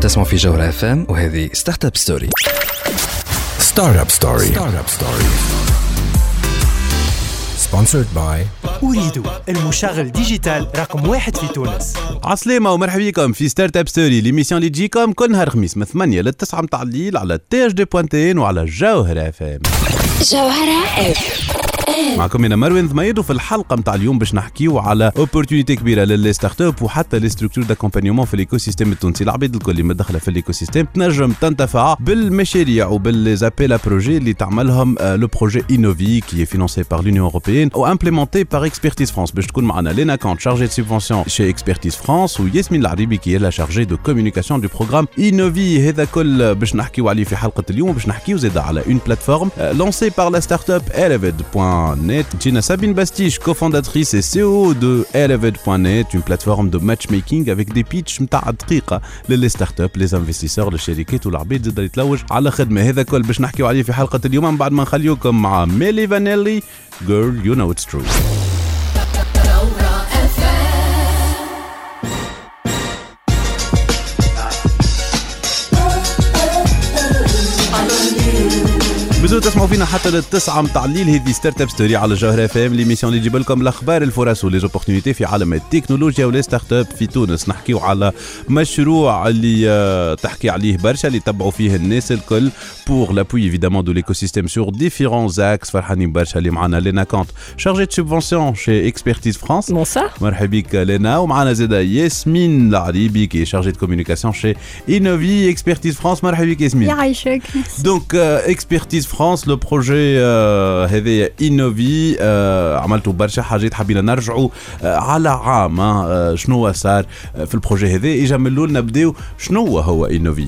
تسمعوا في جوهرة اف ام وهذه ستارت اب ستوري ستارت اب ستوري ستارت اب ستوري sponsored by أريد المشغل ديجيتال رقم واحد في تونس. عسلامة ومرحبا بكم في ستارت اب ستوري ليميسيون اللي تجيكم كل نهار خميس من 8 ل 9 متاع الليل على تي اش دي بوانتين وعلى جوهرة اف ام جوهرة اف معكم أنا مروان ضميد وفي الحلقة نتاع اليوم باش نحكيو على اوبورتونيتي كبيرة للي ستارت اب وحتى لي ستركتور داكومبانيومون في الايكو سيستيم التونسي. العباد الكل اللي مدخله في الايكو سيستيم تنجم تنتفع بالمشاريع وبالزابيل بروجي اللي تعملهم لو بروجي انوفي كي فينانسي بار لونيون اوروبيين أو امبليمونتي بار اكسبرتيز فرانس باش تكون معنا لينا كونت شارجي دو سوبفونسيون شي اكسبرتيز فرانس وياسمين العريبي كي لا شارجي دو كوميونيكاسيون دو بروغرام انوفي هذا كل باش نحكيو عليه في حلقة اليوم باش نحكيو زاد على اون بلاتفورم لونسي بار لا ستارت اب eleved.net تجينا Sabine Bastiche, cofondatrice et CEO de Elevate.net, une plateforme de matchmaking avec des pitchs متاع دقيقة للي ستارت اب لي انفستيسور للشركات والعباد زاد يتلوج على خدمة هذا كل باش نحكيو عليه في حلقة اليوم من بعد ما نخليوكم مع ميلي فانيلي Girl You Know It's True. بزو تسمعوا فينا حتى للتسعة متاع الليل. هذه ستارت أب ستوري على جوهرة اف ام ليميسيون اللي تجيب لكم الأخبار الفرص وليزوبورتينيتي في عالم التكنولوجيا ولي ستارت اب في تونس. نحكيو على مشروع اللي آه، تحكي عليه برشا اللي يتبعوا فيه الناس الكل بور لابوي ايفيدامون دو ليكو سيستيم سور ديفيرون زاكس فرحانين برشا اللي معنا. لينا كونت شارجي دو سوبفونسيون شي اكسبرتيز فرانس Bonsoir. مرحبا بك لينا. ومعنا زاده ياسمين العريبي كي شارجي دو كوميونيكاسيون شي انوفي اكسبرتيز فرانس مرحبا بك ياسمين يعيشك دونك اكسبرتيز فرانس لو بروجي هذايا انوفي عملتوا برشا حاجات حبينا نرجعوا آه، على عام آه، شنو صار آه، في البروجي هذا يجملوا لنا نبداو شنو هو انوفي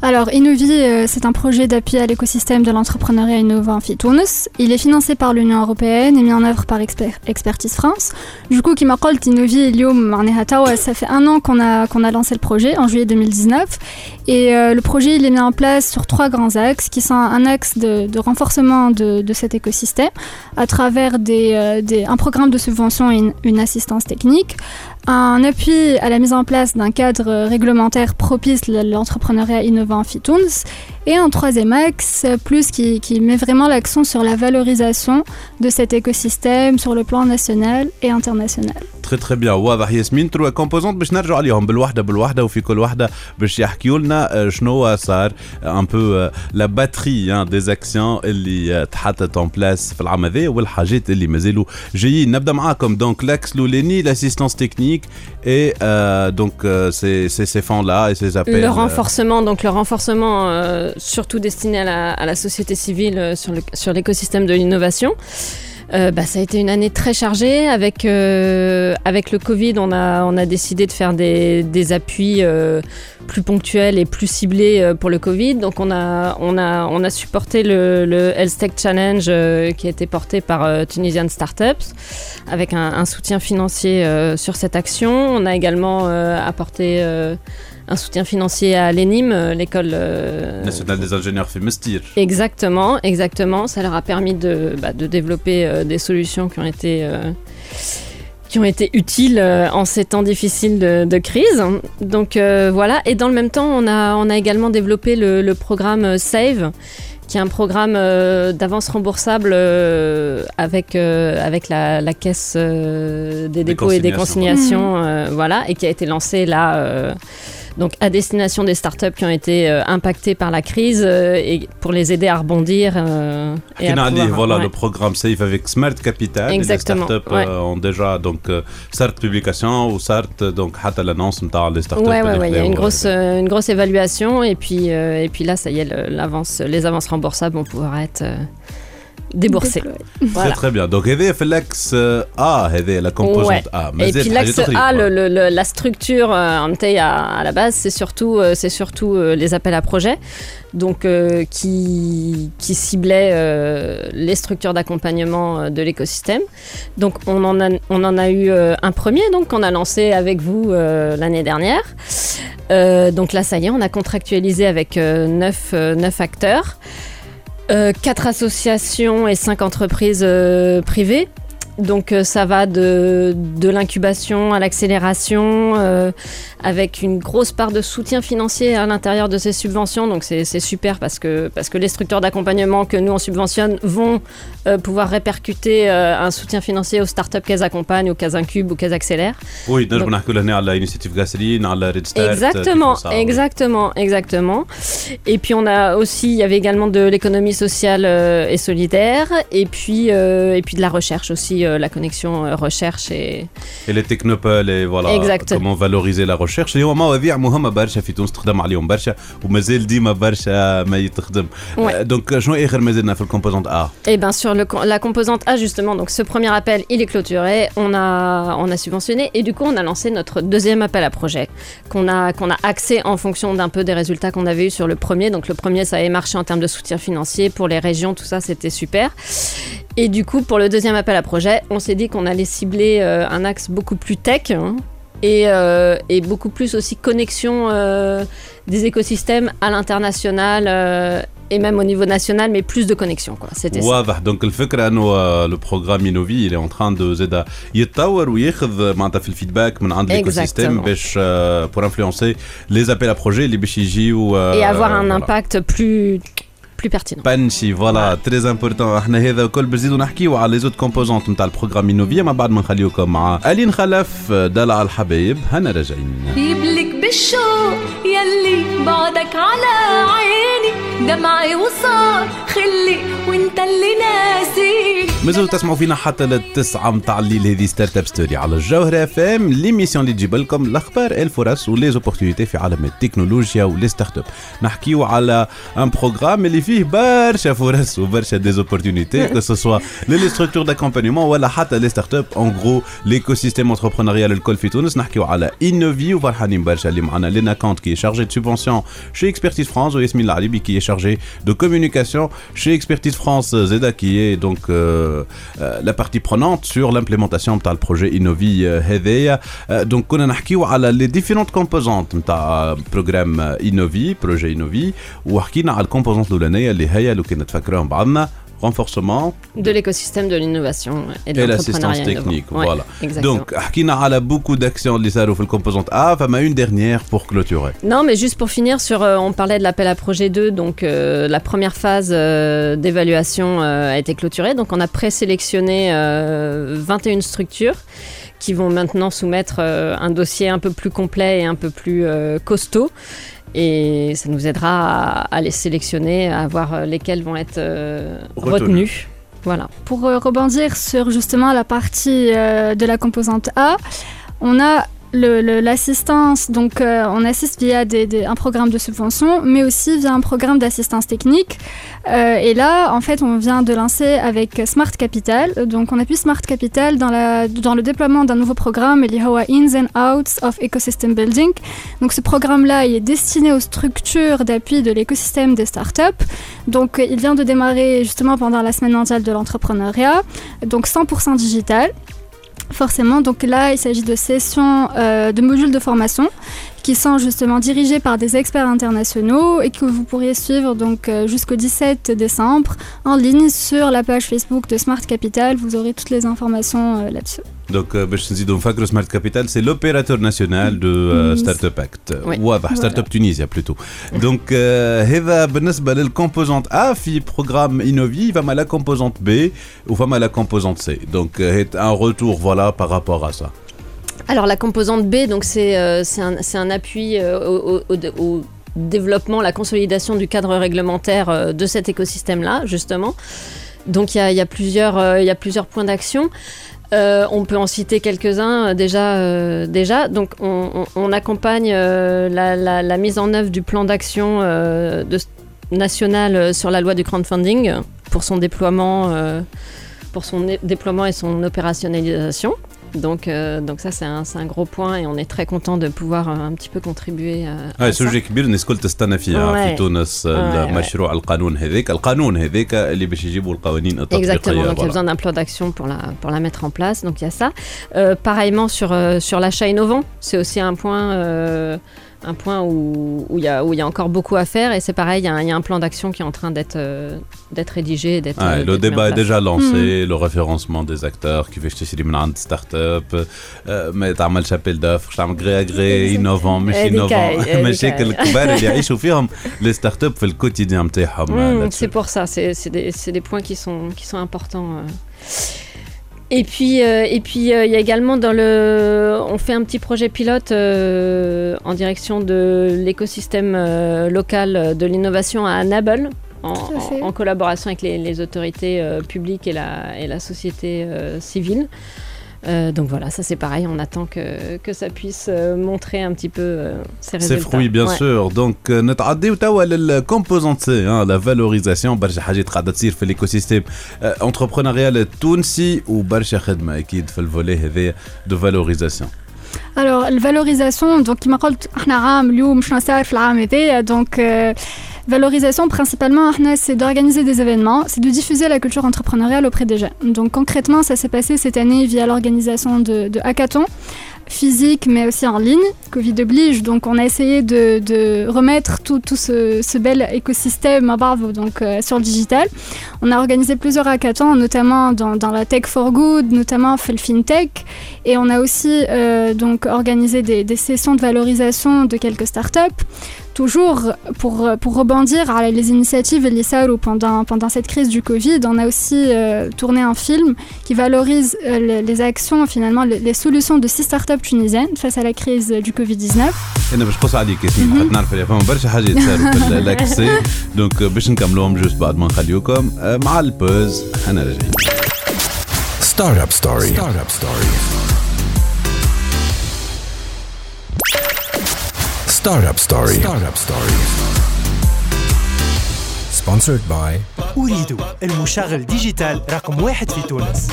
Alors, Innovi, euh, c'est un projet d'appui à l'écosystème de l'entrepreneuriat innovant FITUNS. Il est financé par l'Union européenne et mis en œuvre par Exper- Expertise France. Du coup, qui m'appelle Innovi Ilium Marneha Tawa, ça fait un an qu'on a, qu'on a lancé le projet, en juillet 2019. Et euh, le projet, il est mis en place sur trois grands axes, qui sont un axe de, renforcement de, cet écosystème à travers euh, un programme de subvention et une assistance technique, un appui à la mise en place d'un cadre réglementaire propice à l'entrepreneuriat innovant FITUNS et un troisième axe euh, plus qui, qui met vraiment l'accent sur la valorisation de cet écosystème sur le plan national et international. تري تري بيان واضح ياسمين تروا كومبوزونت باش نرجعوا عليهم بالوحده بالوحده وفي كل وحده باش يحكيوا لنا آه، شنو صار ان بو لا باتري دي زاكسيون اللي آه، تحطت اون بلاس في العام هذا والحاجات اللي مازالوا جايين نبدا معاكم دونك لاكس الاولاني لاسيستونس تكنيك et euh, donc euh, ces, ces, ces fonds-là et ces appels. Le euh, renforcement, donc le renforcement euh, surtout destiné à la, société civile sur l'écosystème de l'innovation. Euh, bah, ça a été une année très chargée. Avec, euh, avec le Covid, on a, on a décidé de faire des, des appuis euh, plus ponctuels et plus ciblés euh, pour le Covid. Donc on a, on a, on a supporté le, le Health Tech Challenge euh, qui a été porté par Tunisian Startups avec un, un soutien financier sur cette action. On a également apporté un soutien financier à l'ENIM, euh, l'école euh, nationale des ingénieurs Fumestir. Exactement, exactement. Ça leur a permis de, bah, de développer euh, des solutions qui ont été qui ont été utiles en ces temps difficiles de, crise. Donc voilà. Et dans le même temps, on a on a également développé le, programme Save qui est un programme d'avance remboursable avec, avec la, la caisse des dépôts et des consignations, mmh. voilà, et qui a été lancé là donc à destination des startups qui ont été euh, impactées par la crise euh, et pour les aider à rebondir. Euh, et à pouvoir, dit, voilà le programme Safe avec Smart Capital. Exactement. Les startups euh, ont déjà donc certes publication ou certes donc l'annonce des startups. Ouais, ouais, ouais il y a une grosse une grosse évaluation et puis et puis là ça y est l'avance les avances remboursables vont pouvoir être débourser. Très bien. Donc, c'est l'axe euh, A, la composante. A. Mais et puis l'axe A, la structure euh, en à, la base, c'est surtout, euh, c'est surtout les appels à projets, donc qui, qui ciblaient les structures d'accompagnement de l'écosystème. Donc, on en a, on en a eu un premier, donc qu'on a lancé avec vous l'année dernière. donc là, ça y est, on a contractualisé avec neuf, neuf acteurs euh, quatre associations et cinq entreprises euh, privées. Donc euh, ça va de, l'incubation à l'accélération, euh, avec une grosse part de soutien financier à l'intérieur de ces subventions. Donc c'est c'est super parce que, parce que les structures d'accompagnement que nous on subventionne vont euh, pouvoir répercuter euh, un soutien financier aux startups qu'elles accompagnent, ou qu'elles incubent ou qu'elles accélèrent. Oui, نجم Donc- نحكوا لهنا على انيشيتيف غاسرين على ريد ستارت Exactement, exactement, exactement. Et puis on a aussi, il y avait également de l'économie sociale euh, et solidaire, et puis euh, et puis de la recherche aussi, euh, la connexion euh, recherche et Et les technopole et voilà Exact. comment valoriser la recherche اللي هو مواضيع مهمه برشا في تونس تخدم عليهم برشا ومازال ديما برشا ما يتخدم Ouais. دونك شنو اخر مازلنا في الكومبوزونت ا Et bien la composante A justement, donc ce premier appel, il est clôturé, on a, on a subventionné et du coup on a lancé notre deuxième appel à projet qu'on a, qu'on a axé en fonction d'un peu des résultats qu'on avait eu sur le premier. Donc le premier ça avait marché en termes de soutien financier pour les régions, tout ça c'était super. Et du coup pour le deuxième appel à projet, on s'est dit qu'on allait cibler euh, un axe beaucoup plus tech. hein, et, euh, et beaucoup plus aussi connexion euh, des écosystèmes à l'international et même au niveau national, mais plus de connexion. quoi. C'était ça. واضح دونك الفكره انه لو بروغرام انوفي اللي اون تران دو زاد يتطور وياخذ معناتها في الفيدباك من عند ليكو سيستيم Exactement. باش بور انفلونسي لي زابيل ا بروجي اللي باش يجيو et avoir un voilà. impact plus, plus pertinent. بانشي فوالا تري امبورتون إحنا هذا الكل باش نزيدو نحكيو على لي زوت كومبوزونت نتاع البروغرام انوفي ما بعد ما نخليوكم مع الين خلف دلع الحبايب هنا راجعين يبلك بالشوق يلي بعدك على عيني دمعي وصار خلي وانت اللي ناسيني مازالوا تسمعوا فينا حتى للتسعة متاع الليل هذه ستارت اب ستوري على الجوهرة اف ام ليميسيون اللي تجيب لكم الاخبار الفرص وليزوبورتينيتي في عالم التكنولوجيا ولي ستارت اب نحكيو على ان بروغرام اللي فيه برشا فرص وبرشا ديزوبورتينيتي كو سوا لي ستركتور داكومبانيمون ولا حتى لي ستارت اب اون غرو ليكو سيستيم انتربرونيال الكل في تونس نحكيو على انوفي وفرحانين برشا اللي معنا لينا كونت كي شارجي دو سوبونسيون chez Expertise France, Yasmine Laribi qui est chargée de communication chez Expertise France, Zeda qui est donc euh, euh, la partie prenante sur l'implémentation de le projet Innovi euh, هذايا. Euh, donc كنا نحكيو على les différentes composantes نتاع programme Innovi, projet Innovi وحكينا على الكومبوزونت الاولانيه اللي هي لو كان نتفكروهم بعضنا renforcement De l'écosystème de l'innovation et de et l'assistance l'entrepreneuriat technique. innovant. Ouais, Voilà. exactement. Donc, حكينا على beaucoup d'actions اللي صاروا في الكومبوزونت A, فما une dernière pour clôturer. Non, mais juste pour finir, sur, euh, on parlait de l'appel à projet 2, donc euh, la première phase euh, d'évaluation euh, a été clôturée. Donc on a présélectionné euh, 21 structures qui vont maintenant soumettre euh, un dossier un peu plus complet et un peu plus euh, costaud. Et ça nous aidera à, à les sélectionner, à voir euh, lesquelles vont être euh, retenues. Voilà. Pour euh, rebondir sur justement la partie euh, de la composante A, on a l'assistance, donc euh, on assiste via des- un programme de subvention, mais aussi via un programme d'assistance technique. Euh, et là, en fait, on vient de lancer avec Smart Capital. Donc, on appuie Smart Capital dans, la, dans le déploiement d'un nouveau programme, les Hawa Ins and Outs of Ecosystem Building. Donc, ce programme-là, il est destiné aux structures d'appui de l'écosystème des startups. Donc, il vient de démarrer justement pendant la semaine mondiale de l'entrepreneuriat. Donc, 100% digital. Forcément, donc là, il s'agit de sessions, euh, de modules de formation qui sont justement dirigés par des experts internationaux et que vous pourriez suivre donc euh, jusqu'au 17 décembre en ligne sur la page Facebook de Smart Capital. Vous aurez toutes les informations euh, là-dessus. Donc, euh, Smart Capital, c'est l'opérateur national de euh, Startup Act. Oui. Ou bah, voilà. Startup Tunisia plutôt. Donc, Heva euh, composante A, fi programme Innovi, va mal la composante B ou va mal la composante C. Donc, un retour voilà par rapport à ça. Alors la composante B, donc c'est euh, un, appui euh, au, développement, la consolidation du cadre réglementaire euh, de cet écosystème-là, justement. Donc il y a, plusieurs, points d'action. On peut en citer quelques-uns déjà. Donc on, accompagne la, mise en œuvre du plan d'action national sur la loi du crowdfunding pour son pour son déploiement et son opérationnalisation. Donc, euh, donc ça, c'est un, c'est un gros point et on est très content de pouvoir euh, un petit peu contribuer euh, à هاي ça. سوجي كبير الناس الكل تستنى فيها في Ouais. تونس Ouais, المشروع القانون هذاك القانون هذاك اللي باش يجيبوا القوانين التطبيقيه Exactement, donc il y a voilà. besoin d'un plan d'action pour la, pour la mettre en place, donc il y a ça. Euh, pareillement sur, euh, sur l'achat innovant, c'est aussi un point, euh, un point où il où y, a, y a encore beaucoup à faire. Et c'est pareil, il y, a un plan d'action qui est en train d'être euh, rédigé. Ah, euh, le débat est déjà lancé, hmm. le référencement des acteurs qui veulent acheter des start-up, euh, mais tu as un appel d'offres, tu un gré à gré, innovant, mais eh, innovant. Mais c'est que le couvert, il y a les start-up font le quotidien. Hmm, c'est pour ça, c'est, des, des points qui sont, qui sont importants. Et puis, euh, et puis euh, il y a également dans le, on fait un petit projet pilote euh, en direction de l'écosystème local de l'innovation à Nabel, en, collaboration avec les, les autorités publiques et la, et la société civile. Euh, donc voilà, ça c'est pareil, on attend que, que ça puisse euh, montrer un petit peu euh, ses résultats. Ses fruits, bien ouais. sûr. Donc, notre la composante, hein, la valorisation, l'écosystème euh, entrepreneurial tunisi ou Barcha Khedma, qui est le volet de valorisation. Alors, la valorisation, donc, qui m'a dit, nous avons un peu de temps, donc, euh, Valorisation, principalement, c'est d'organiser des événements, c'est de diffuser la culture entrepreneuriale auprès des jeunes. Donc concrètement, ça s'est passé cette année via l'organisation de, hackathons physique mais aussi en ligne, Covid oblige, donc on a essayé de, remettre tout, ce, bel écosystème à euh, sur le digital. On a organisé plusieurs hackathons, notamment dans, la Tech for Good, notamment fait le FinTech, et on a aussi euh, donc, organisé des, sessions de valorisation de quelques startups. Toujours pour, pour rebondir à les initiatives et les pendant, pendant cette crise du Covid, on a aussi euh, tourné un film qui valorise euh, les, actions, finalement, les, solutions de six startups tunisiennes face à la crise du Covid-19. Mhm. Startup Story. ستارت اب ستوري ستارت اب ستوري سبونسرد باي أريد المشغل ديجيتال رقم واحد في تونس.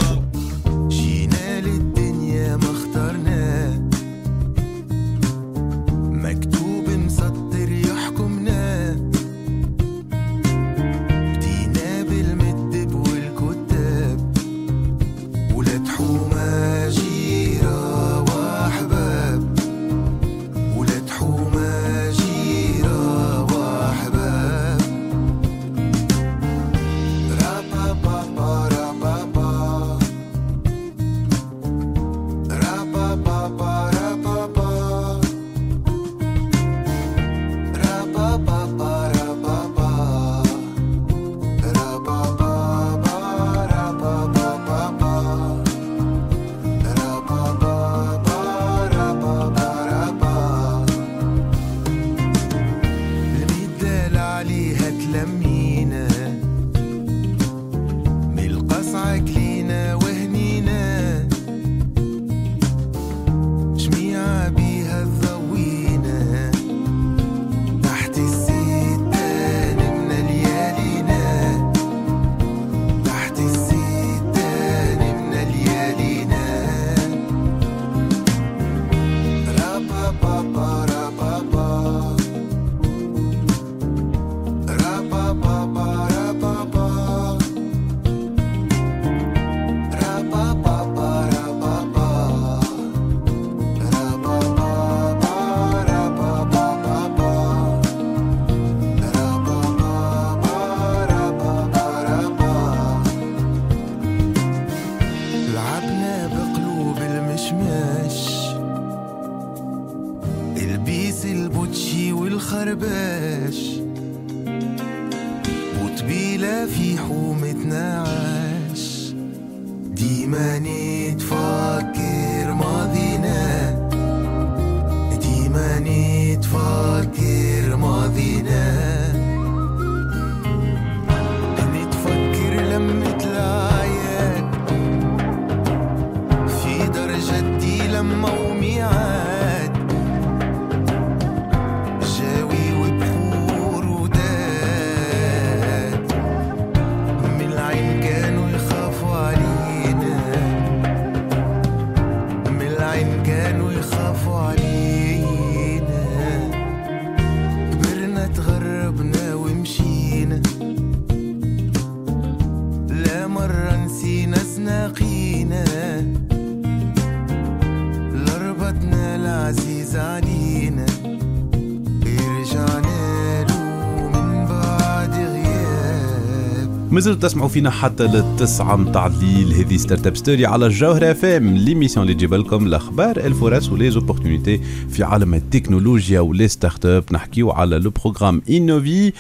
مازلتوا تسمعوا فينا حتى للتسعة متاع الليل هذه ستارت اب ستوري على الجوهرة فام ليميسيون اللي تجيب لكم الاخبار الفرص وليزوبورتينيتي في عالم التكنولوجيا ولي ستارت اب نحكيو على لو بروغرام انوفي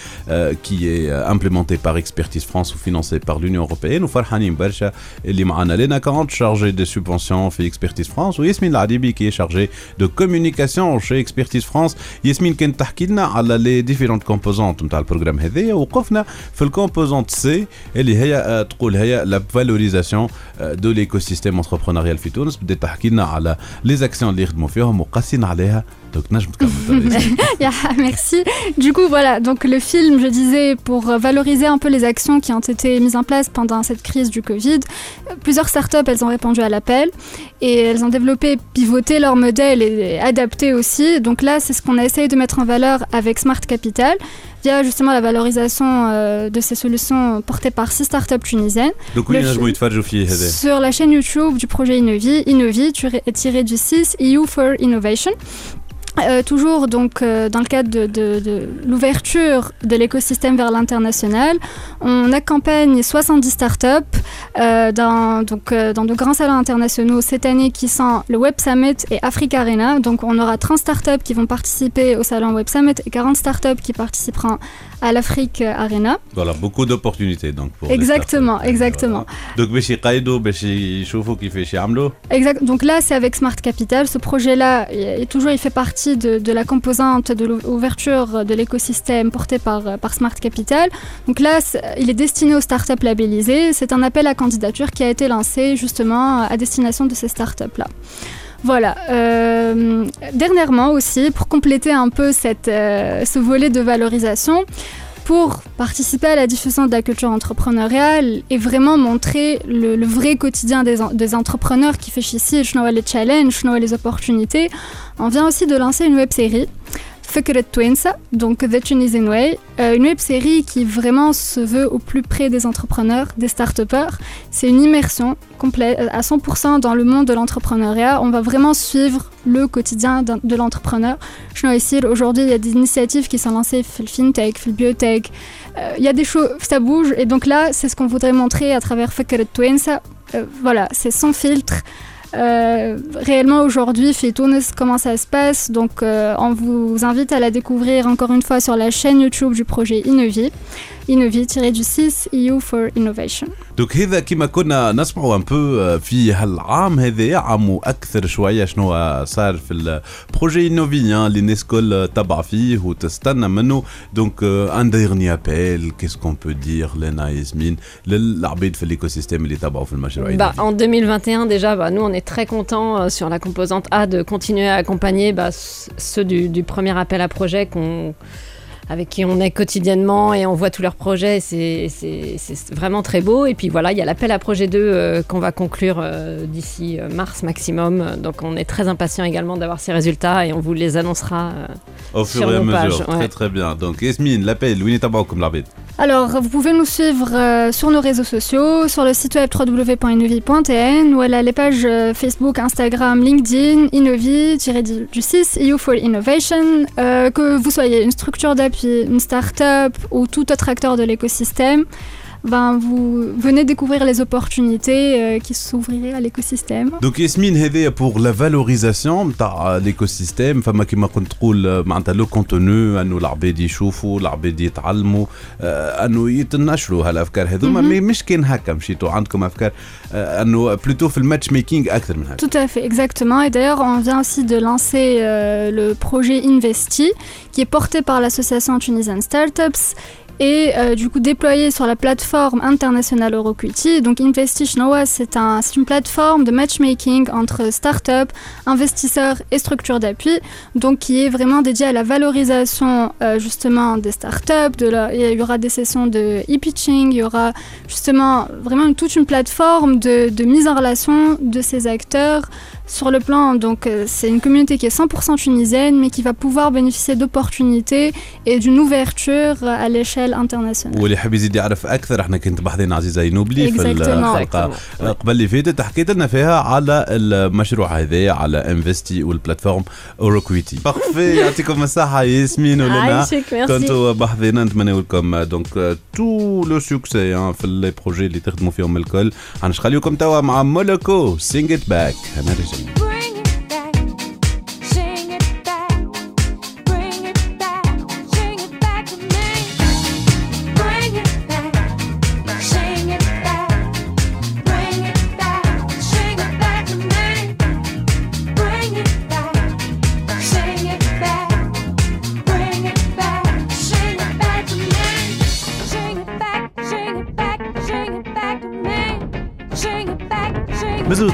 كي امبليمونتي بار اكسبرتيز فرانس وفينانسي بار لونيون اوروبيان وفرحانين برشا اللي معنا لينا كونت شارجي دي سوبونسيون في اكسبرتيز فرانس وياسمين العريبي كي شارجي دو كوميونيكاسيون شي اكسبرتيز فرانس ياسمين كانت تحكي لنا على لي ديفيرونت كومبوزونت نتاع البروغرام هذايا وقفنا في الكومبوزونت سي اللي هي آه، تقول هي لا فالوريزاسيون دو ليكو سيستيم انتربرونوريال في تونس بدات تحكي لنا على لي زاكسيون اللي يخدموا فيهم وقاسين عليها دونك نجم تكمل ترى. Yeah, merci. Du coup, voilà, donc le film, je disais, pour euh, valoriser un peu les actions qui ont été mises en place pendant cette crise du Covid, euh, plusieurs startups, elles ont répondu à l'appel et elles ont développé, pivoté leur modèle et adapté aussi. Donc là, c'est ce qu'on a essayé de mettre en valeur avec Smart Capital via justement la valorisation euh, de ces solutions portées par six startups tunisiennes. Sur la chaîne YouTube du projet Innovi, Innovi tiré du 6 EU for Innovation. Euh, toujours donc euh, dans le cadre de, de- de l'ouverture de l'écosystème vers l'international, on accompagne 70 startups euh, dans, donc, euh, dans de grands salons internationaux cette année qui sont le Web Summit et Africa Arena. Donc on aura 30 startups qui vont participer au salon Web Summit et 40 startups qui participeront à l'Afrique euh, Arena. Voilà, beaucoup d'opportunités donc Exactement, euh, exactement. Donc Beshi Kaido, Beshi Shofo qui fait chez Amlo. Exact. Donc là, c'est avec Smart Capital, ce projet-là est toujours il fait partie de, la composante de l'ouverture de l'écosystème porté par euh, par Smart Capital. Donc là, il est destiné aux startups labellisées, c'est un appel à candidature qui a été lancé justement à destination de ces startups là. Voilà. Euh, dernièrement aussi, pour compléter un peu euh, ce volet de valorisation, pour participer à la diffusion de la culture entrepreneuriale et vraiment montrer le, vrai quotidien des, en- des entrepreneurs qui fait ici, je les challenges, je les opportunités. On vient aussi de lancer une web série. Fikret Twinsa, donc The Tunisian Way, euh, une web série qui vraiment se veut au plus près des entrepreneurs, des start C'est une immersion complète euh, à 100% dans le monde de l'entrepreneuriat. On va vraiment suivre le quotidien de l'entrepreneur. Je vois ici, aujourd'hui, il y a des initiatives qui sont lancées, le fintech, le biotech. Euh, Il y a des choses, ça bouge. Et donc là, c'est ce qu'on voudrait montrer à travers Fikret Twinsa. Euh, voilà, c'est sans filtre. Euh, réellement aujourd'hui, fait Tunis, comment ça se passe. Donc, euh, on vous invite à la découvrir encore une fois sur la chaîne YouTube du projet Innovi. Innovi-du 6 EU for Innovation. دوك هذا كما كنا نسمعوا ان بو في هالعام هذا عام واكثر شويه شنو صار في البروجي انوفي اللي الناس الكل تبع فيه وتستنى منه دونك ان ديرني ابيل كيس كون بو دير لنا ياسمين للعبيد في الايكو سيستيم اللي تبعوا في المشروع Bah, Innovi. en 2021, déjà, bah, nous, on est très contents euh, sur la composante A de continuer à accompagner bah, ceux du premier appel à projet qu'on avec qui on est quotidiennement et on voit tous leurs projets. C'est vraiment très beau. Et puis voilà, il y a l'appel à projet 2 euh, qu'on va conclure euh, d'ici euh, mars maximum. Donc on est très impatient également d'avoir ces résultats et on vous les annoncera au fur et à mesure. Pages. Très très bien. Donc Esmine, l'appel, Winnie Tabor comme l'arbitre. Alors, vous pouvez nous suivre sur nos réseaux sociaux, sur le site web www.innovi.tn ou à les pages Facebook, Instagram, LinkedIn, Innovi, du 6, EU for Innovation. que vous soyez une structure d'appui une start-up ou tout autre acteur de l'écosystème, ben, vous venez découvrir les opportunités euh, qui s'ouvriraient à l'écosystème. دونك ياسمين هذايا بور لا فالوريزاسيون نتاع ليكو سيستيم فما كيما كنت تقول معناتها لو كونتوني انه العباد يشوفوا العباد يتعلموا آه، انه يتنشروا هالافكار هذوما مي مش كان هكا مشيتوا عندكم افكار آه، انه بلوتو في الماتش ميكينغ اكثر من هكا Tout à fait, exactement. Et d'ailleurs, on vient aussi de lancer euh, le projet Investi, qui est porté par l'association Tunisian Startups et euh, du coup déployé sur la plateforme internationale Euroquity. Donc Investi Chinois, c'est un, une plateforme de matchmaking entre startups, investisseurs et structures d'appui, donc qui est vraiment dédiée à la valorisation euh, justement des startups. De la, il y aura des sessions de e-pitching, il y aura justement vraiment toute une plateforme de, de mise en relation de ces acteurs Sur le plan, donc, euh, c'est une communauté qui est 100% tunisienne, mais qui va pouvoir bénéficier d'opportunités et d'une ouverture à l'échelle internationale. واللي يحب يزيد يعرف اكثر احنا كنت بحثنا عزيزه ينوبلي في Exactement. الحلقه قبل اللي فاتت حكيت لنا فيها على المشروع هذا على انفستي والبلاتفورم اوروكويتي بارفي يعطيكم الصحه ياسمين ولنا عايشك ميرسي كنتوا باحثين نتمنى لكم دونك تو لو سوكسي في لي بروجي اللي تخدموا فيهم الكل حنخليكم توا مع مولوكو سينج ات باك انا رجعنا Bring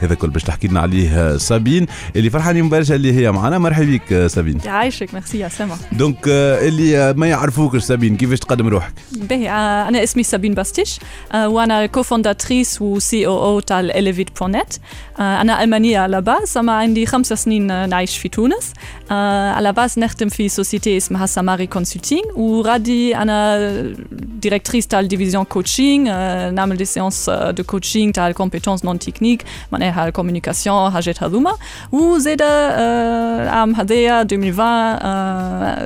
هذا كل باش تحكي لنا عليه سابين. اللي فرحانين برشا اللي هي معنا. مرحبا بك سابين. يعيشك. ميرسي يا سما. دونك آه، اللي آه، ما يعرفوكش سابين كيفاش تقدم روحك؟ باهي آه، أنا اسمي سابين باستيش آه، وأنا كوفونداتريس و سي أو أو تاع اليفيت بونت أنا ألمانية على باس أما عندي خمسة سنين آه، نعيش في تونس. آه، على باس نخدم في سوسيتي اسمها ساماري كونسلتينغ وغادي أنا ديريكتريس تاع الديفيزيون كوتشينغ آه، نعمل دي سيونس دو كوتشينغ تاع الكومبيتونس نون تكنيك manejar communication Hajet Haluma. Ou Zeda eh, Am Hadea 2020,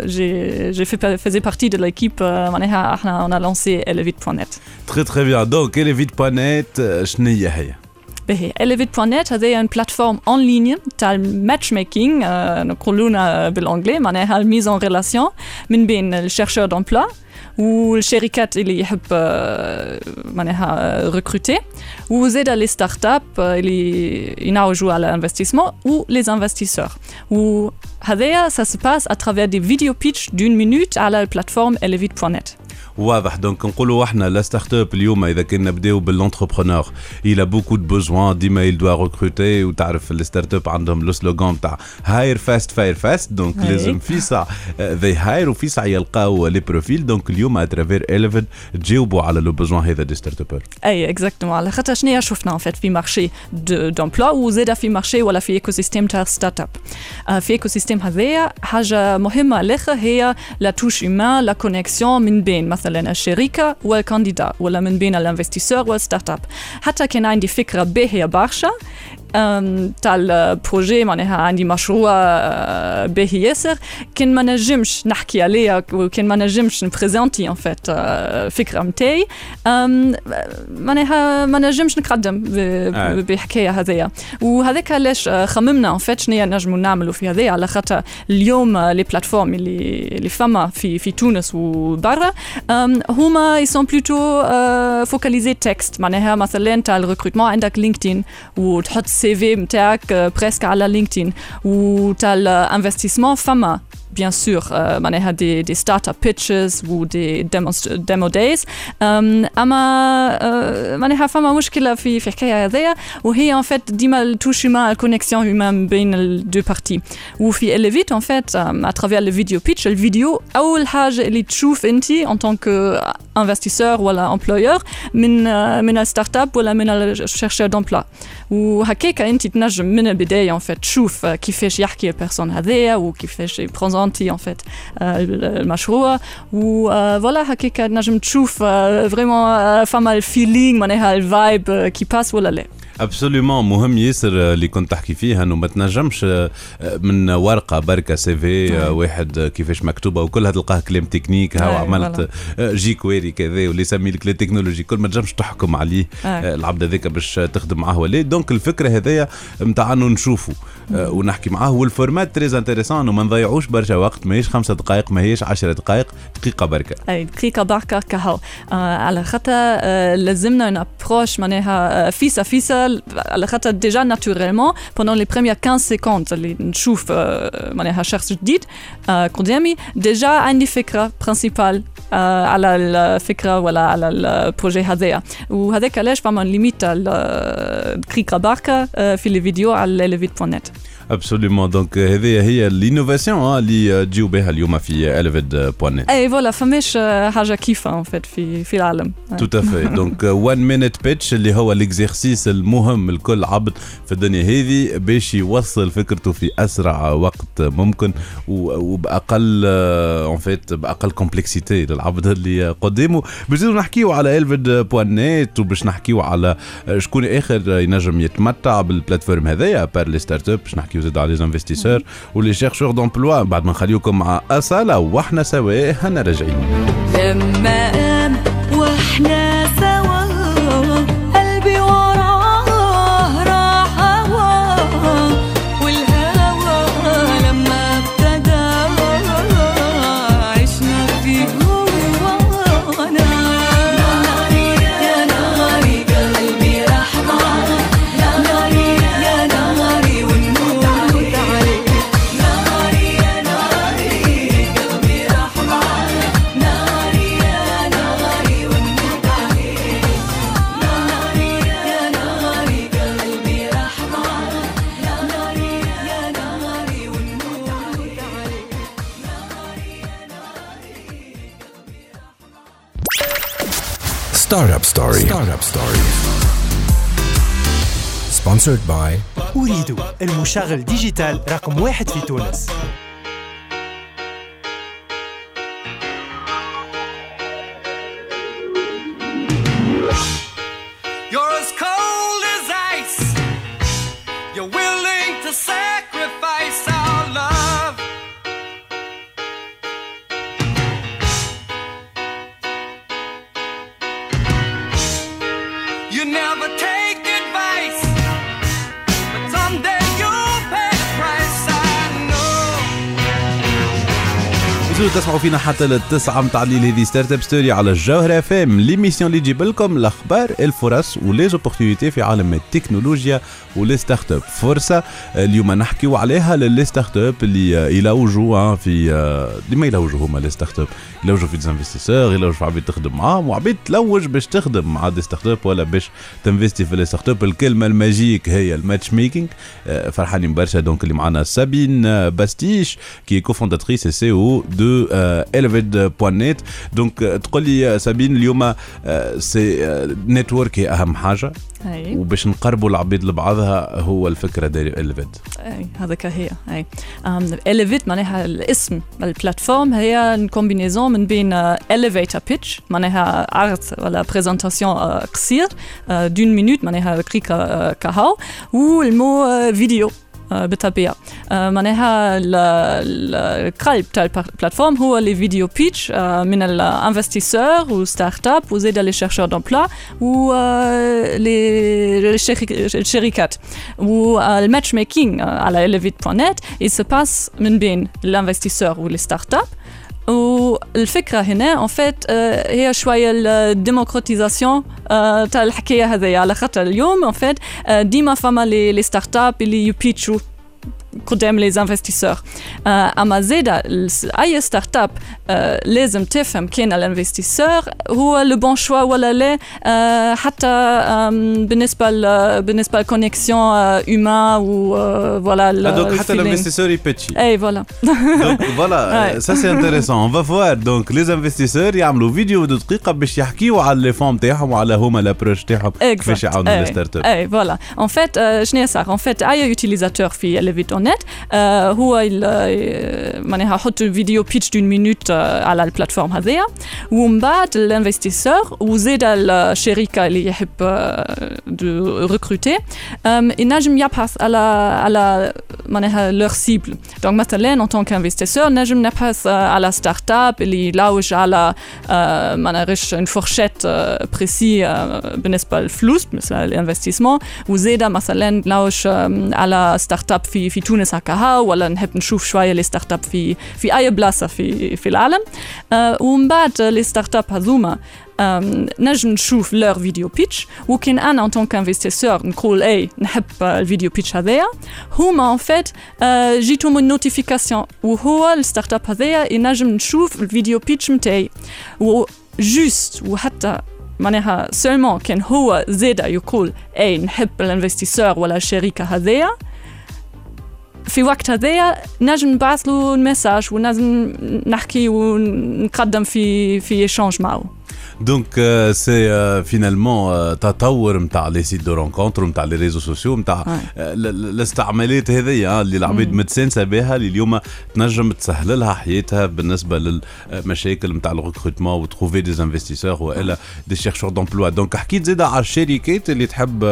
eh, j'ai fait faisais partie de l'équipe eh, manejar on a lancé elevit.net. Très très bien. Donc elevit.net, je euh, دونك اليفيت بانيت شنو هي هي باهي elevate.net هذايا ان بلاتفورم اون ليني تاع الماتش ميكينغ نقولونا بالانجلي معناها الميز اون ريلاسيون من بين الشيرشور دومبلوا والشركات اللي يحب آه، معناها ريكروتي وزاد لي ستارت اب اللي ينعوجوا على انفستيسمون و لي انفستيسور وهذايا سا سي باس اترافير دي فيديو بيتش دون مينوت على البلاتفورم elevate.net واضح. دونك نقولوا إحنا لا ستارت اب اليوم إذا كنا نبداو بالونتربرونور a beaucoup de besoins. ديما il doit recruter وتعرف الستارت اب عندهم لو سلوغان تاع هاير فاست فاير فاست دونك. لازم في ساعه ذي هاير وفي ساعه يلقاو لي بروفيل دونك اليوم اترافير 11 تجاوبوا على لو بوزوان هذا دي ستارت اب أي اكزاكتومون على خاطر شنو شفنا ان فيت في مارشي دومبلوا وزاد في مارشي ولا في ايكو سيستيم تاع ستارت اب آه، في ايكو سيستيم هذايا حاجة مهمة الآخر هي لا توش هيومان لا كونيكسيون من بين. مثلا الشركه والكانديدا ولا من بين الانفستيسور والستارت اب حتى كان عندي فكره باهيه برشا أم، تاع البروجي معناها عندي مشروع باهي ياسر كان ما نجمش نحكي عليه وكان ما نجمش نبريزونتي ان فيت فكره نتاعي معناها ما نجمش نقدم بحكايه هذايا وهذاك علاش خممنا ان فيت شنو نجموا نعملوا في هذايا على خاطر اليوم لي بلاتفورم اللي اللي فما في في تونس وبرا هما يسون بلوتو فوكاليزي تكست معناها مثلا تاع الريكروتمون عندك لينكدين وتحط CV, tag euh, presque à la LinkedIn, ou tal as l'investissement FAMA, bien sûr euh, معناها دي دي ستارت اب بيتشز ودي ديمو دايز اما آه، معناها فما مشكله في في الحكايه هذيا وهي ان فيت ديما توش هيومان الكونيكسيون هيومان بين الدو بارتي وفي اليفيت ان فيت اترافير الفيديو بيتش الفيديو اول حاجه اللي تشوف انت ان طونك انفستيسور ولا امبلويور من آه، من الستارت اب ولا من الشيرشور دومبلا وهكاك انت تنجم من البدايه ان فيت تشوف كيفاش يحكي البيرسون هذايا وكيفاش يبريزونتي ان فيت المشروع وفوالا هكاك تنجم تشوف فريمون فما الفيلينغ معناها الفايب كي باس ولا لا ابسوليومون مهم ياسر اللي كنت تحكي فيها إنه ما تنجمش آه، من ورقة بركة سي في آه، واحد آه، كيفاش مكتوبة وكلها تلقاه كلام تكنيك هاو عملت جي كويري كذا واللي يسمي لك التكنولوجي كل ما تنجمش تحكم عليه. آه، العبد هذاك باش تخدم معاه. ولا دونك الفكرة هذايا نتاع إنه نشوفه ونحكي معاه. والفورمات تريز انتريسون وما نضيعوش برشا وقت ماهيش خمسة دقائق ماهيش عشرة دقائق دقيقة بركة. اي دقيقة بركة كهو. على خاطر لازمنا ان ابروش معناها فيسا فيسا خاطر على خاطر ديجا ناتوريلمون pendant les premières 15 secondes اللي نشوف آه، معناها شخص جديد آه، قدامي ديجا عندي فكره برينسيبال على الفكرة ولا على البروجي هذايا. وهذاك علاش فما ليميت بركة آه، في الفيديو على نت ابسوليومون دونك هذه هي الانوفاسيون اللي تجيو بها اليوم في الفيد بوان نت إي فوالا فماش آه، حاجة كيفة في في العالم. تو تافي دونك 1 مينيت بيتش اللي هو الاكزرسيس المهم لكل عبد في الدنيا هذه باش يوصل فكرته في أسرع وقت ممكن وبأقل اون فيت بأقل كومبلكسيتي للعبد اللي قدامه. باش نحكيو على الفيد بوان نت وباش نحكيو على شكون آخر ينجم يتمتع بالبلاتفورم هذايا بار لي ستارت اب باش نحكيو زاد على لي انفستيسور ولي شيرشور دومبلوا بعد ما نخليوكم مع اصاله وإحنا سوا هنا راجعين. لما ستوري ستارت ستوري سبونسرد باي أريد المشغل ديجيتال رقم واحد في تونس. فينا حتى للتسعة متاع الليل هذه ستارت اب ستوري على الجوهرة اف ام ليميسيون اللي تجيب لكم الأخبار الفرص وليزوبورتينيتي في عالم التكنولوجيا ولي ستارت اب فرصة اليوم نحكيو عليها للي ستارت اب اللي يلوجوا في ديما يلوجوا هما لي ستارت اب يلوجوا في ديزانفستيسور يلوجوا في عبيد تخدم معاهم وعبيد تلوج باش تخدم مع دي ستارت اب ولا باش تنفستي في لي ستارت اب الكلمة الماجيك هي الماتش ميكينج فرحانين برشا. دونك اللي معنا سابين آه، باستيش كي كوفونداتريس سي أو دو elevate.net دونك آه، تقول لي آه، سابين اليوم آه، سي نتورك هي أهم حاجة. أي. وباش نقربوا العبيد لبعضها هو الفكرة داير elevate. أي هذاك هي أي. اليفيت معناها الاسم البلاتفورم هي كومبينيزون من بين اليفيتر بيتش معناها عرض ولا بريزنتاسيون قصير دون مينوت معناها دقيقه كهو والمو آه، فيديو آه، بالطبيعه آه، معناها ال- ال- القلب تاع البلاتفورم هو لي فيديو بيتش آه، من الانفستيسور وستارت اب وزيد لي شيرشور دومبلا و آه، لي الشرك- الشركات والماتش ميكينج على elevate.net il se passe من بين الانفستيسور ولي ستارت اب والفكرة هنا ان فيت هي شوية الديموكراتيزاسيون تاع الحكاية هذيا على خاطر اليوم ان فيت ديما فما لي ستارت اب اللي يبيتشوا قدام لي انفستيسور اما زيدا اي ستارت اب لازم تفهم كان الانفستيسور هو لو بون شوا ولا لا آه، حتى آم، بالنسبه ل- بالنسبه للكونيكسيون هيومان و آه، فوالا ال- دونك حتى الفيلينغ. l'investisseur يبتشي اي فوالا دونك فوالا Ouais. سا سي انتريسون اون فا فوار دونك لي انفستيسور يعملوا فيديو دو دقيقه باش يحكيو على لي فون تاعهم وعلى هما لابروش تاعهم كيفاش يعاونوا لي ستارت اب اي فوالا ان فيت شنو صار ان فيت اي يوتيليزاتور في ليفيت اون نت هو ال- آه، معناها يحط فيديو بيتش دون مينوت على البلاتفورم هذيا ومن بعد الانفستيسور وزيد الشركه اللي يحب دو ريكروتي ينجم يبحث على على معناها لور سيبل دونك مثلا ان طونك انفستيسور نجم نبحث آه، على ستارت اب اللي يلوج على آه، ما نعرفش ان فورشيت بريسي بالنسبه للفلوس بالنسبه للانفستيسمون وزيدا مثلا نلوج آم، على ستارت اب في في تونس هكاها ولا نحب نشوف شوية لي ستارت اب في في أي بلاصة في في العالم. آه، ومن بعد لي ستارت اب هذوما نجم نشوف لور فيديو بيتش وكان أنا ان طونك انفستيسور نقول اي نحب آه، الفيديو بيتش هذايا. هما ان فيت جيتهم النوتيفيكاسيون وهو الستارت اب هذايا ينجم نشوف الفيديو بيتش نتاعي وجوست وحتى معناها سولمون كان هو زادا يقول اي نحب الانفستيسور ولا الشركة هذايا. في وقت هذايا نجم نبعث له المساج ونجم نحكي ونقدم في في ايشانج معه دونك سي فينالمون تطور نتاع لي سيت دو رونكونتر نتاع لي ريزو سوسيو نتاع الاستعمالات هذيا اللي العباد متسانسه بها اللي اليوم تنجم تسهل لها حياتها بالنسبة للمشاكل نتاع الريكروتمون وتروفي دي انفستيسور والا دي شيرشور دومبلوا دونك حكيت زيد على الشركات اللي تحب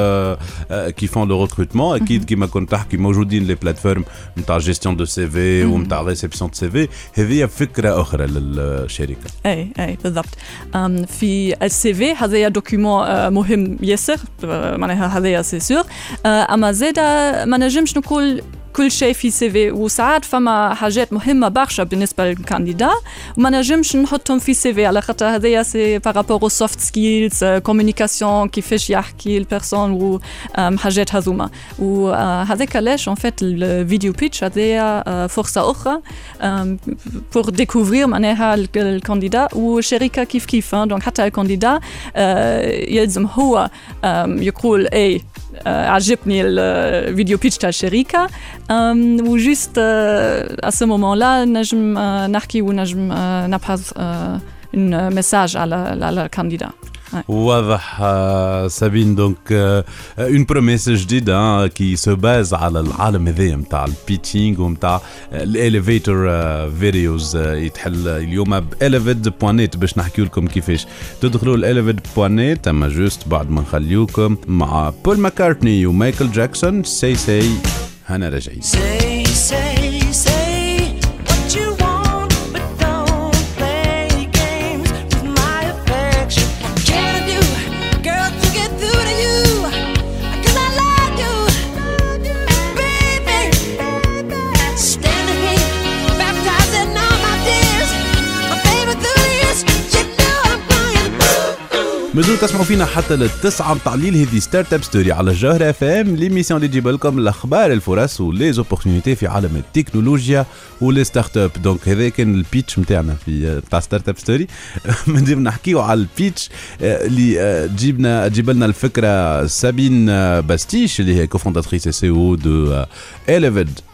كي فون لو ريكروتمون أكيد كيما كنت تحكي موجودين لي بلاتفورم نتاع جيستيون دو سي في ونتاع ريسبسيون دو سي في هذه فكره أخرى للشركه اي اي بالضبط. أم، في السي في هذايا دوكيومون مهم ياسر آه، معناها هذايا سي سور أما زادا ما نجمش نقول كل شيء في سي في وساعات فما حاجات مهمة برشا بالنسبة للكانديدا. وما نجمش نحطهم في سي في على خاطر هذايا سي بارابور سوفت سكيلز كوميونيكاسيون كيفاش يحكي البيرسون وحاجات هذوما. وهذاك علاش ان فيت الفيديو بيتش هذايا آه، فرصة أخرى بور ديكوفرير معناها الك- الكانديدا والشركة كيف كيف دونك حتى الكانديدا آه، يلزم هو يقول اي آه، عجبني الفيديو بيتش تاع الشركه أم، وجوست ا سو مومون لا نجم آه، نحكي ونجم آه، نبحث ان ميساج على على الكانديدا واضح سابين دونك اون بروميس جديده كي سو باز على العالم هذايا نتاع البيتشينغ ونتاع الاليفيتور فيديوز يتحل اليوم باليفيت بوانيت باش نحكي لكم كيفاش. تدخلوا الاليفيت بوانيت أما جوست بعد ما نخليوكم مع بول ماكارتني ومايكل جاكسون سي سي هنا راجعين مازلتوا تسمعوا فينا حتى للتسعة متاع الليل هذه ستارت اب ستوري على الجوهرة اف ام ليميسيون اللي تجيب لكم الاخبار الفرص ولي زوبورتينيتي في عالم التكنولوجيا ولي ستارت اب دونك هذا كان البيتش نتاعنا في بتاع ستارت اب ستوري مادام نحكيو على البيتش آه، اللي آه، تجيبنا تجيب لنا الفكرة سابين آه، باستيش اللي هي كوفونداتريس سي أو دو Elevad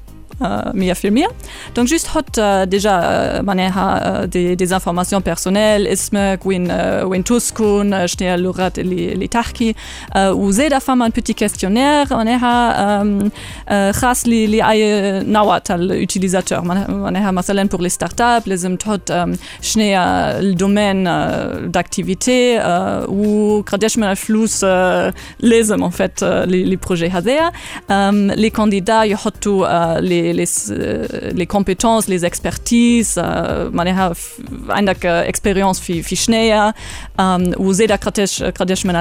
mir viel mehr. Donc just hat äh, euh, déjà man ha de, des informations personnelles. Isme gwin win tuskun ste lorat les tarki euh, ou se da fa un petit questionnaire. On ha ras li li aie euh, nauert al utilisateur man ha maselen pour les startups les im tot schne le domaine d'activité ou gradechme al flous les en fait les, les projets hazer les candidats yo hat les les, les, euh, les Kompetenz, les Expertise, äh, euh, man ha eindag äh, euh, fi, schnéier ou se gradch men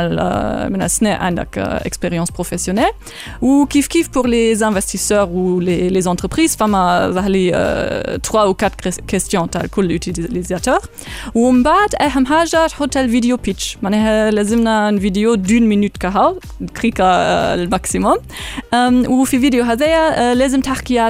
men sne eindag äh, Experiz professionell. Ou kif kif pour les investisseurs ou les, les entreprises fa les euh, 3 ou 4 questions tal cool l'utilisateur. Ou um bad e hem Hotel Video Pitch. Man lazimna un Video d'une minute kaha, krika äh, maximum. Ou fi Video haéier äh, lesem Tag ja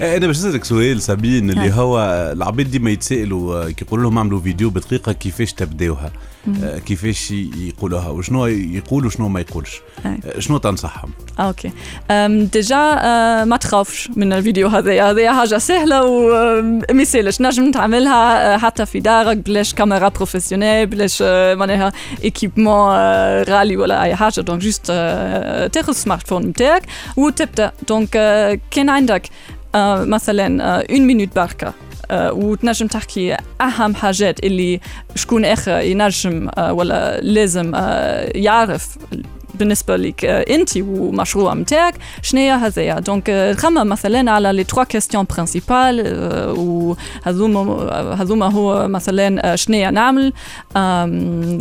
أنا باش نسألك سؤال سابين اللي هاي. هو العباد ديما يتسالوا آه، كي يقولوا لهم اعملوا فيديو بدقيقة كيفاش تبداوها؟ آه، كيفاش يقولوها؟ وشنو يقولوا وشنو ما يقولش. آه، شنو تنصحهم؟ أوكي. ديجا ما تخافش من الفيديو هذا. هذا حاجة سهلة وما يسالش نجم تعملها؟ حتى في دارك بلاش كاميرا بروفيسيونيل بلاش معناها ايكيبمون غالي ولا أي حاجة. دونك جوست تاخذ السمارت فون نتاعك وتبدا دونك كان عندك مثلا آه، اون مينوت بركه وتنجم تحكي أهم حاجات اللي شكون آخر ينجم آه، ولا لازم آه، يعرف بالنسبة لك آه، انت ومشروع نتاعك شنو هذايا؟ دونك آه، خمم مثلا على لي تروا كيستيون برينسيبال وهذوما هذوما هو مثلا آه، شنو نعمل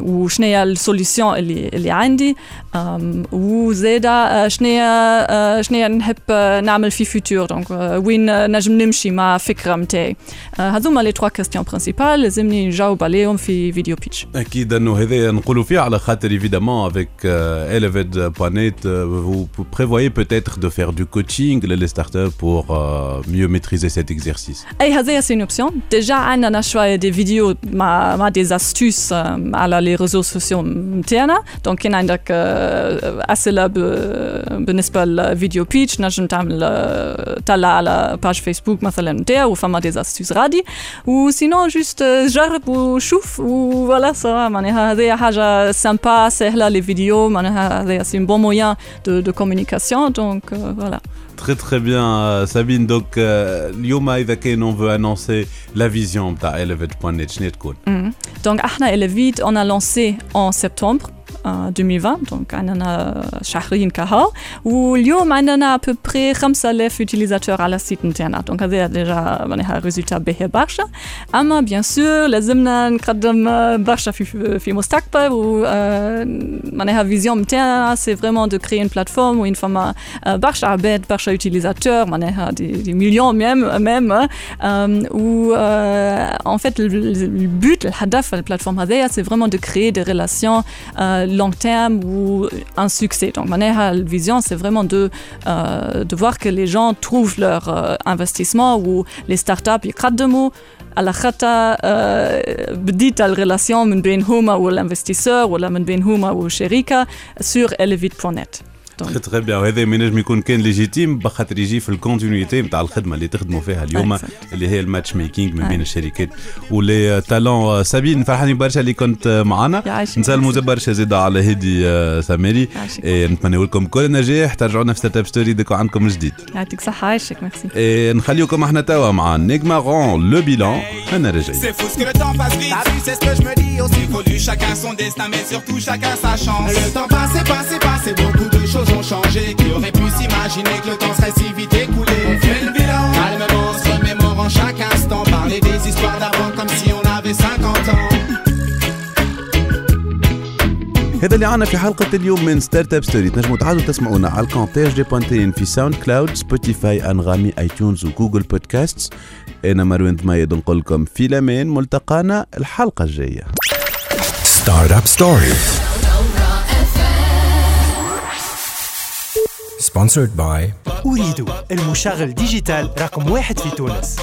وشنو السوليسيون اللي اللي عندي وزاده آه، شنو آه، شنو نحب آه، نعمل في فيتور دونك آه، وين آه، نجم نمشي مع فكرة نتاعي آه، هذوما لي تروا كيستيون برينسيبال لازمني نجاوب عليهم في فيديو بيتش أكيد أنه هذا نقولوا فيه على خاطر avec euh, Elevate.net euh, vous prévoyez peut-être de faire du coaching les startups pour euh, mieux maîtriser cet exercice اي هذايا سي اوبسيون ديجا عندنا شويه دي فيديو مع مع دي استوس على لي ريزو سوسيو نتاعنا دونك كان عندك آه، اسئله ب- بالنسبه للفيديو بيتش نجم تعمل آه، طلع على باج فيسبوك مثلا نتاع وفما دي استوس غادي وسينون جوست جرب وشوف وفوالا سوا معناها هذايا حاجه سامبا سهله لي فيديو معناها C'est un bon moyen de, de communication. Donc euh, voilà Très très bien euh, Sabine donc euh, اليوم إذا كان on veut annoncer la vision بتاع Elevate.net شنو تكون Donc, احنا Elevate, on a lancé en septembre euh, 2020 donc عندنا شهرين كهو واليوم عندنا à peu près 5000 utilisateurs على السيت نتاعنا دونك هذا ديجا معناها ريزولتا باهي برشا اما بيان سور لازمنا نقدم آه، برشا في في مستقبل و آه، معناها فيزيون نتاعنا سي فريمون دو كري اون بلاتفورم وين فما آه، برشا عباد برشا يوتيليزاتور معناها دي, دي مليون ميم ميم و en fait le, le but الهدف البلاتفورم هذايا سي فريمون دو كريي دي ريلاسيون long terme ou un succès. Donc, Maneha, la vision, c'est vraiment de, euh, de voir que les gens trouvent leur euh, investissement ou les startups, يقدموا على خطا آه، بديت الريلاسيون من بين هما والانفستيسور ولا من بين هما والشركه سور elevate.net تري تري بيان وهذا ما ينجم يكون كان ليجيتيم بخاطر يجي في الكونتينيتي نتاع الخدمة اللي تخدموا فيها اليوم. اللي هي الماتش ميكينج من أي. بين الشركات ولي تالون سابين فرحانين برشا اللي كنت معنا يعيشك. نسلموا برشا زيد على هدي سامري يعيشك. إيه، نتمنى لكم كل نجاح ترجعونا في ستارت اب ستوري ديكو عندكم جديد يعطيك صحة عايشك ميرسي نخليكم إحنا توا مع نجمة رون لو بيلان أنا راجعين c'est ce que je me dis aussi. Évolue chacun son destin, mais surtout chacun sa chance. Le temps passé, passé, passé, beaucoup de choses ont changé. Qui aurait pu s'imaginer que le temps serait si vite écoulé? On fait le bilan. Calmement, en se remémorant chaque instant. Parler des histoires d'avant comme si on avait 50 ans. هذا اللي عنا في حلقة اليوم من ستارت اب ستوري تنجموا تعادوا تسمعونا على الكونتاج دي بوانتين في ساوند كلاود سبوتيفاي أنغامي اي تيونز وجوجل بودكاست أنا مروان ضميد نقول لكم في الأمان ملتقانا الحلقة الجاية Startup Story. Sponsored by أريد المشغل ديجيتال رقم واحد في تونس.